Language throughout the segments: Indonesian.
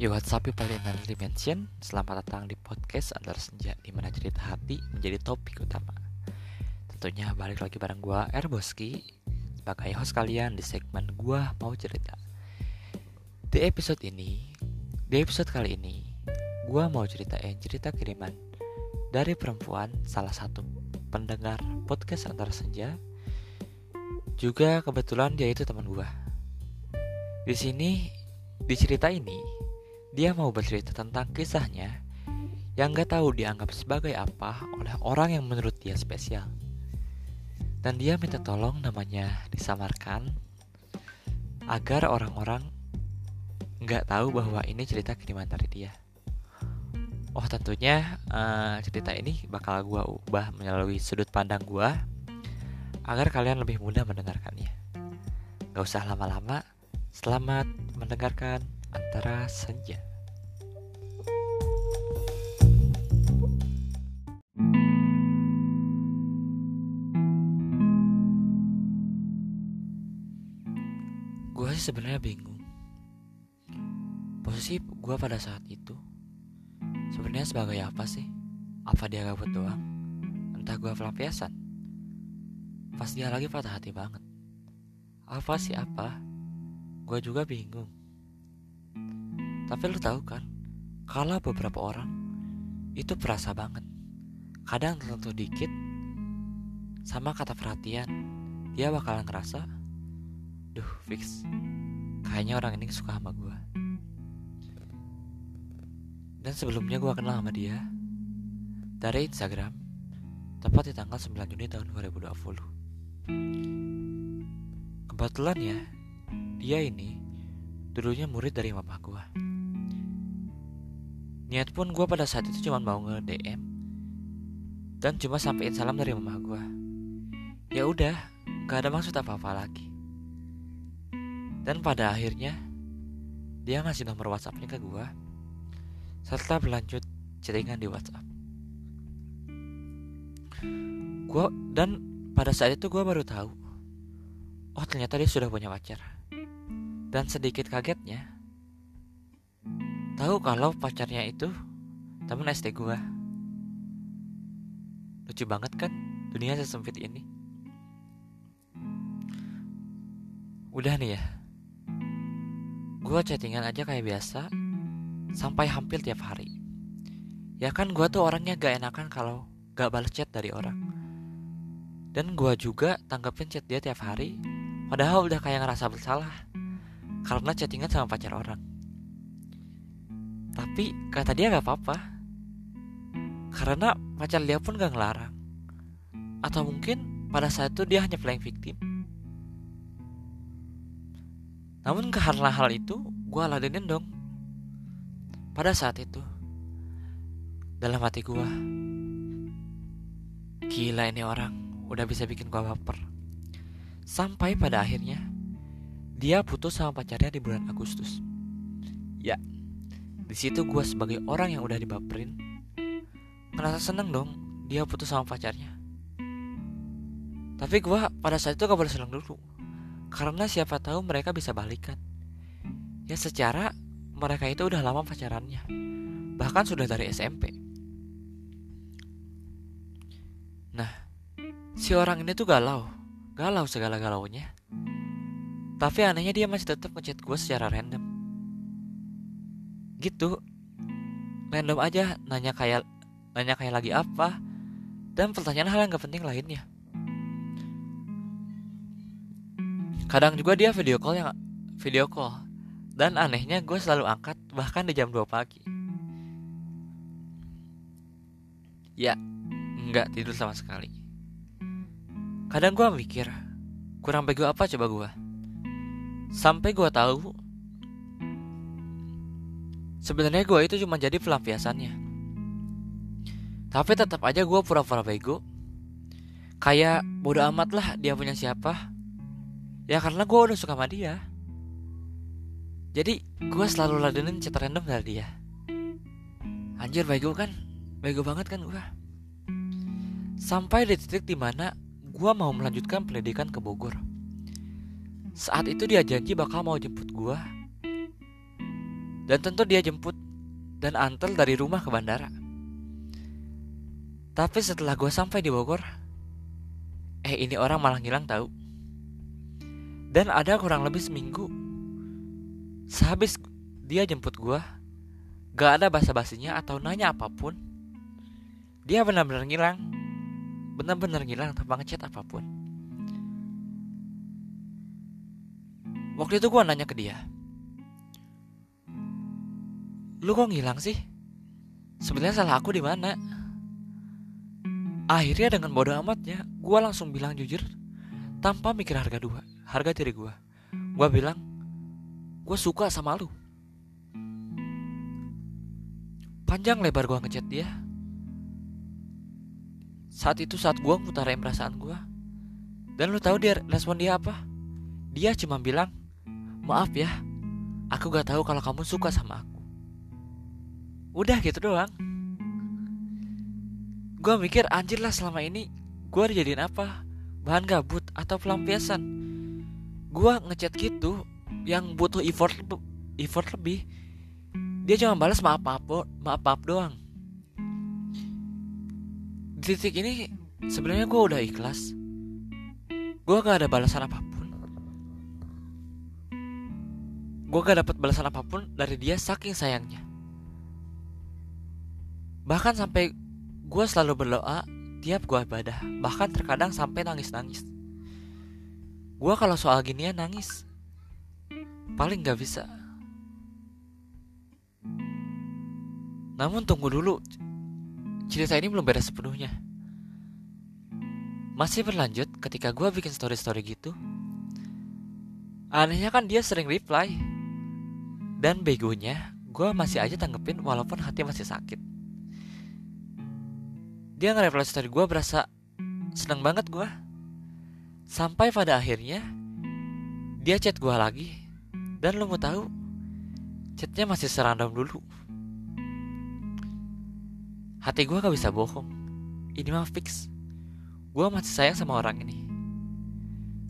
Yo what's up another dimension Selamat datang di podcast Antar Senja Di mana cerita hati menjadi topik utama. Tentunya balik lagi bareng gue Erboski Sebagai host kalian di segmen gue mau cerita. Di episode ini Di episode kali ini Gue mau ceritain cerita kiriman Dari perempuan salah satu pendengar podcast Antar Senja. Juga kebetulan dia itu teman gue di sini di cerita ini dia mau bercerita tentang kisahnya yang gak tahu dianggap sebagai apa oleh orang yang menurut dia spesial. Dan dia minta tolong namanya disamarkan agar orang-orang nggak tahu bahwa ini cerita kiriman dari dia. Oh tentunya uh, cerita ini bakal gue ubah melalui sudut pandang gue agar kalian lebih mudah mendengarkannya. Gak usah lama-lama, selamat mendengarkan antara senja. Gue sih sebenarnya bingung. Posisi gue pada saat itu sebenarnya sebagai apa sih? Apa dia gabut doang? Entah gue pelampiasan. Pas dia lagi patah hati banget. Apa sih apa? Gue juga bingung. Tapi lu tahu kan, kalau beberapa orang itu perasa banget. Kadang tertentu dikit sama kata perhatian, dia bakalan ngerasa, duh fix, kayaknya orang ini suka sama gue. Dan sebelumnya gue kenal sama dia dari Instagram, tepat di tanggal 9 Juni tahun 2020. Kebetulan ya, dia ini dulunya murid dari mama gue. Niat pun gue pada saat itu cuma mau nge-DM dan cuma sampein salam dari mama gue. Ya udah, gak ada maksud apa-apa lagi. Dan pada akhirnya dia ngasih nomor WhatsAppnya ke gue serta berlanjut chattingan di WhatsApp. Gue dan pada saat itu gue baru tahu, oh ternyata dia sudah punya pacar. Dan sedikit kagetnya, tahu kalau pacarnya itu temen SD gue. Lucu banget kan dunia sesempit ini. Udah nih ya, gue chattingan aja kayak biasa sampai hampir tiap hari. Ya kan gue tuh orangnya gak enakan kalau gak balas chat dari orang. Dan gue juga tanggapin chat dia tiap hari, padahal udah kayak ngerasa bersalah karena chattingan sama pacar orang. Tapi kata dia gak apa-apa. Karena pacar dia pun gak ngelarang. Atau mungkin pada saat itu dia hanya playing victim. Namun karena hal itu Gue ladenin dong. Pada saat itu Dalam hati gue Gila ini orang Udah bisa bikin gue baper. Sampai pada akhirnya Dia putus sama pacarnya di bulan Agustus. Ya di situ gue sebagai orang yang udah dibaperin Ngerasa seneng dong Dia putus sama pacarnya. Tapi gue pada saat itu gak boleh seneng dulu Karena siapa tahu mereka bisa balikan. Ya secara mereka itu udah lama pacarannya Bahkan sudah dari SMP Nah Si orang ini tuh galau Galau segala galaunya Tapi anehnya dia masih tetap ngechat gue secara random gitu. Random aja nanya kayak nanya kayak lagi apa. Dan pertanyaan hal yang gak penting lainnya. Kadang juga dia video call yang video call. Dan anehnya gue selalu angkat bahkan di jam 2 pagi. Ya nggak tidur sama sekali. Kadang gue mikir kurang bego apa coba gue sampai gue tahu Sebenarnya gue itu cuma jadi pelampiasannya. Tapi tetap aja gue pura-pura bego. Kayak bodo amat lah dia punya siapa. Ya karena gue udah suka sama dia. Jadi gue selalu ladenin chat random dari dia. Anjir bego kan? Bego banget kan gue. Sampai di titik di mana gue mau melanjutkan pendidikan ke Bogor. Saat itu dia janji bakal mau jemput gue Dan tentu dia jemput dan antar dari rumah ke bandara. Tapi setelah gue sampai di Bogor, eh ini orang malah ngilang tahu. Dan ada kurang lebih seminggu Sehabis dia jemput gue Gak ada basa-basinya atau nanya apa pun Dia benar-benar ngilang Benar-benar ngilang tanpa ngechat apa pun Waktu itu gue nanya ke dia Lu kok ngilang sih? Sebenarnya salah aku di mana? Akhirnya dengan bodoh amatnya, gue langsung bilang jujur tanpa mikir harga dua, harga diri gue. Gue bilang, gue suka sama lu. Panjang lebar gue ngechat dia. Saat itu saat gue ngutarain perasaan gue. Dan lu tahu dia respon dia apa? Dia cuma bilang, maaf ya, aku gak tahu kalau kamu suka sama aku. Udah gitu doang. Gue mikir anjir lah selama ini gue dijadiin apa? Bahan gabut atau pelampiasan? Gue ngechat gitu yang butuh effort effort lebih. Dia cuma balas maaf maaf maaf maaf doang. Di titik ini sebenarnya gue udah ikhlas. Gue gak ada balasan apa pun. Gue gak dapet balasan apa pun dari dia saking sayangnya. Bahkan sampai Gue selalu berdoa tiap gue ibadah, bahkan terkadang sampai nangis-nangis. Gue kalau soal ginian nangis, paling gak bisa. Namun tunggu dulu, cerita ini belum beres sepenuhnya. Masih berlanjut ketika gue bikin story-story gitu. Anehnya kan dia sering reply. Dan begonya, gue masih aja tanggepin walaupun hati masih sakit dia nge-reply story gue berasa seneng banget gue sampai pada akhirnya dia chat gue lagi. Dan lo mau tahu chatnya masih serandom dulu. Hati gue gak bisa bohong. Ini mah fix. Gue masih sayang sama orang ini.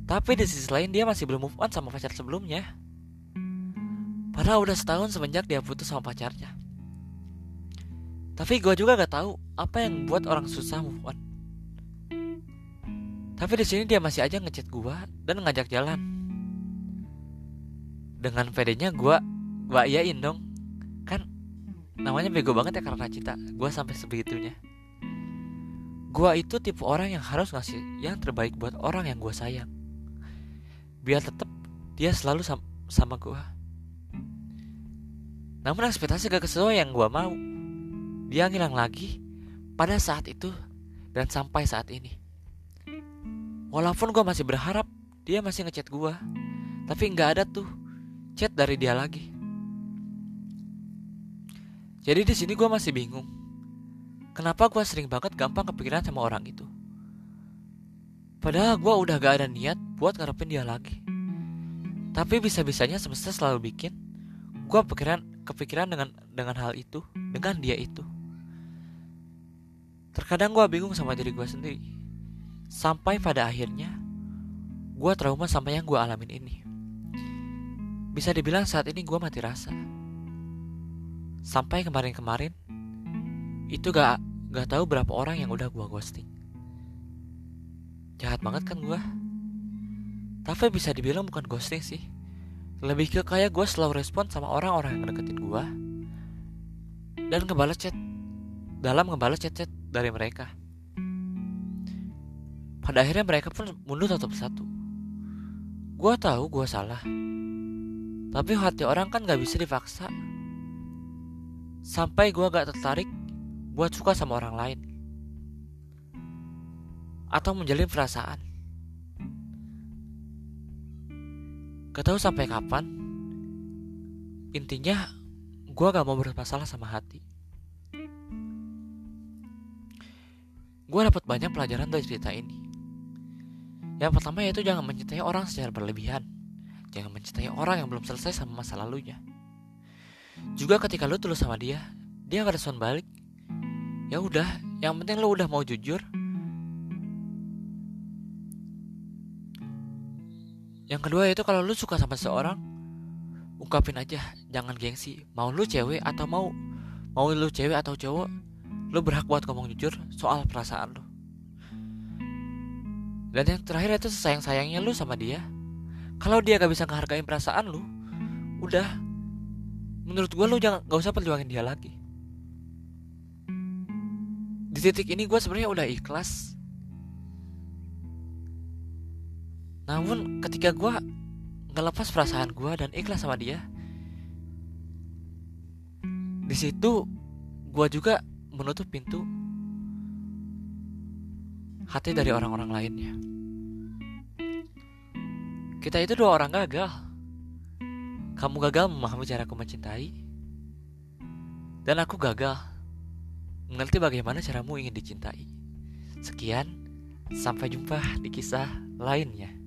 Tapi di sisi lain dia masih belum move on sama pacar sebelumnya. Padahal udah setahun semenjak dia putus sama pacarnya. Tapi gue juga gak tahu apa yang buat orang susah move on. Tapi di sini dia masih aja ngechat gue dan ngajak jalan. Dengan pedenya gue, gue iyain dong. Kan namanya bego banget ya karena cinta. Gue sampai sebegitunya. Gue itu tipe orang yang harus ngasih yang terbaik buat orang yang gue sayang. Biar tetap dia selalu sama, sama gue. Namun ekspektasi gak sesuai yang gue mau dia ngilang lagi pada saat itu dan sampai saat ini. Walaupun gue masih berharap dia masih ngechat gue, tapi nggak ada tuh chat dari dia lagi. Jadi di sini gue masih bingung. Kenapa gue sering banget gampang kepikiran sama orang itu? Padahal gue udah gak ada niat buat ngarepin dia lagi. Tapi bisa-bisanya semesta selalu bikin gue kepikiran kepikiran dengan dengan hal itu, dengan dia itu. Terkadang gue bingung sama diri gue sendiri. Sampai pada akhirnya, gue trauma sama yang gue alamin ini. Bisa dibilang saat ini gue mati rasa. Sampai kemarin-kemarin, itu gak, gak tahu berapa orang yang udah gue ghosting. Jahat banget kan gue? Tapi bisa dibilang bukan ghosting sih. Lebih ke kayak gue selalu respon sama orang-orang yang deketin gue. Dan ngebalas chat. Dalam ngebalas chat-chat dari mereka. Pada akhirnya mereka pun mundur satu persatu. Gua tahu gua salah. Tapi hati orang kan gak bisa dipaksa. Sampai gua gak tertarik buat suka sama orang lain. Atau menjalin perasaan. Gak tahu sampai kapan. Intinya, gua gak mau bermasalah sama hati. Gue dapat banyak pelajaran dari cerita ini. Yang pertama yaitu jangan mencintai orang secara berlebihan. Jangan mencintai orang yang belum selesai sama masa lalunya. Juga ketika lu tulus sama dia, dia gak respon balik. Ya udah, yang penting lu udah mau jujur. Yang kedua yaitu kalau lu suka sama seseorang, ungkapin aja jangan gengsi mau lu cewek atau mau mau lu cewek atau cowok lu berhak buat ngomong jujur soal perasaan lu. Dan yang terakhir itu sayang sayangnya lu sama dia. Kalau dia gak bisa ngehargain perasaan lu udah. Menurut gue lu jangan gak usah perjuangin dia lagi. Di titik ini gue sebenarnya udah ikhlas. Namun ketika gue ngelepas perasaan gue dan ikhlas sama dia di situ gue juga menutup pintu hati dari orang-orang lainnya. Kita itu dua orang gagal. Kamu gagal memahami cara aku mencintai dan aku gagal mengerti bagaimana caramu ingin dicintai. Sekian sampai jumpa di kisah lainnya